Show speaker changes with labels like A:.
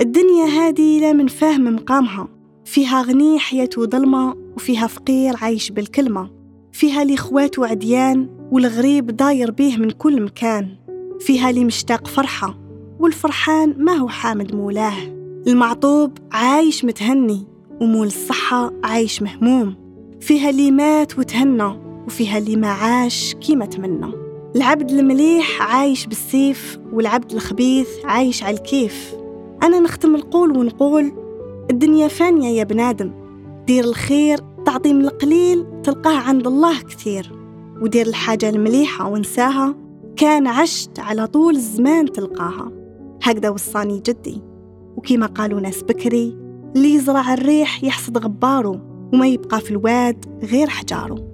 A: الدنيا هادي لا من فاهم مقامها. فيها غني حياته ظلمة وفيها فقير عايش بالكلمة. فيها لي خوات وعديان والغريب داير بيه من كل مكان. فيها لي مشتاق فرحة والفرحان ما هو حامد مولاه. المعطوب عايش متهني ومول الصحة عايش مهموم. فيها اللي مات وتهنى وفيها اللي ما عاش كيما تمنى. العبد المليح عايش بالسيف والعبد الخبيث عايش على الكيف. أنا نختم القول ونقول الدنيا فانية يا بنادم دير الخير تعطي من القليل تلقاه عند الله كثير. ودير الحاجة المليحة وانساها كان عشت على طول الزمان تلقاها. هكذا وصاني جدي. وكما قالوا ناس بكري اللي يزرع الريح يحصد غباره وما يبقى في الواد غير حجاره.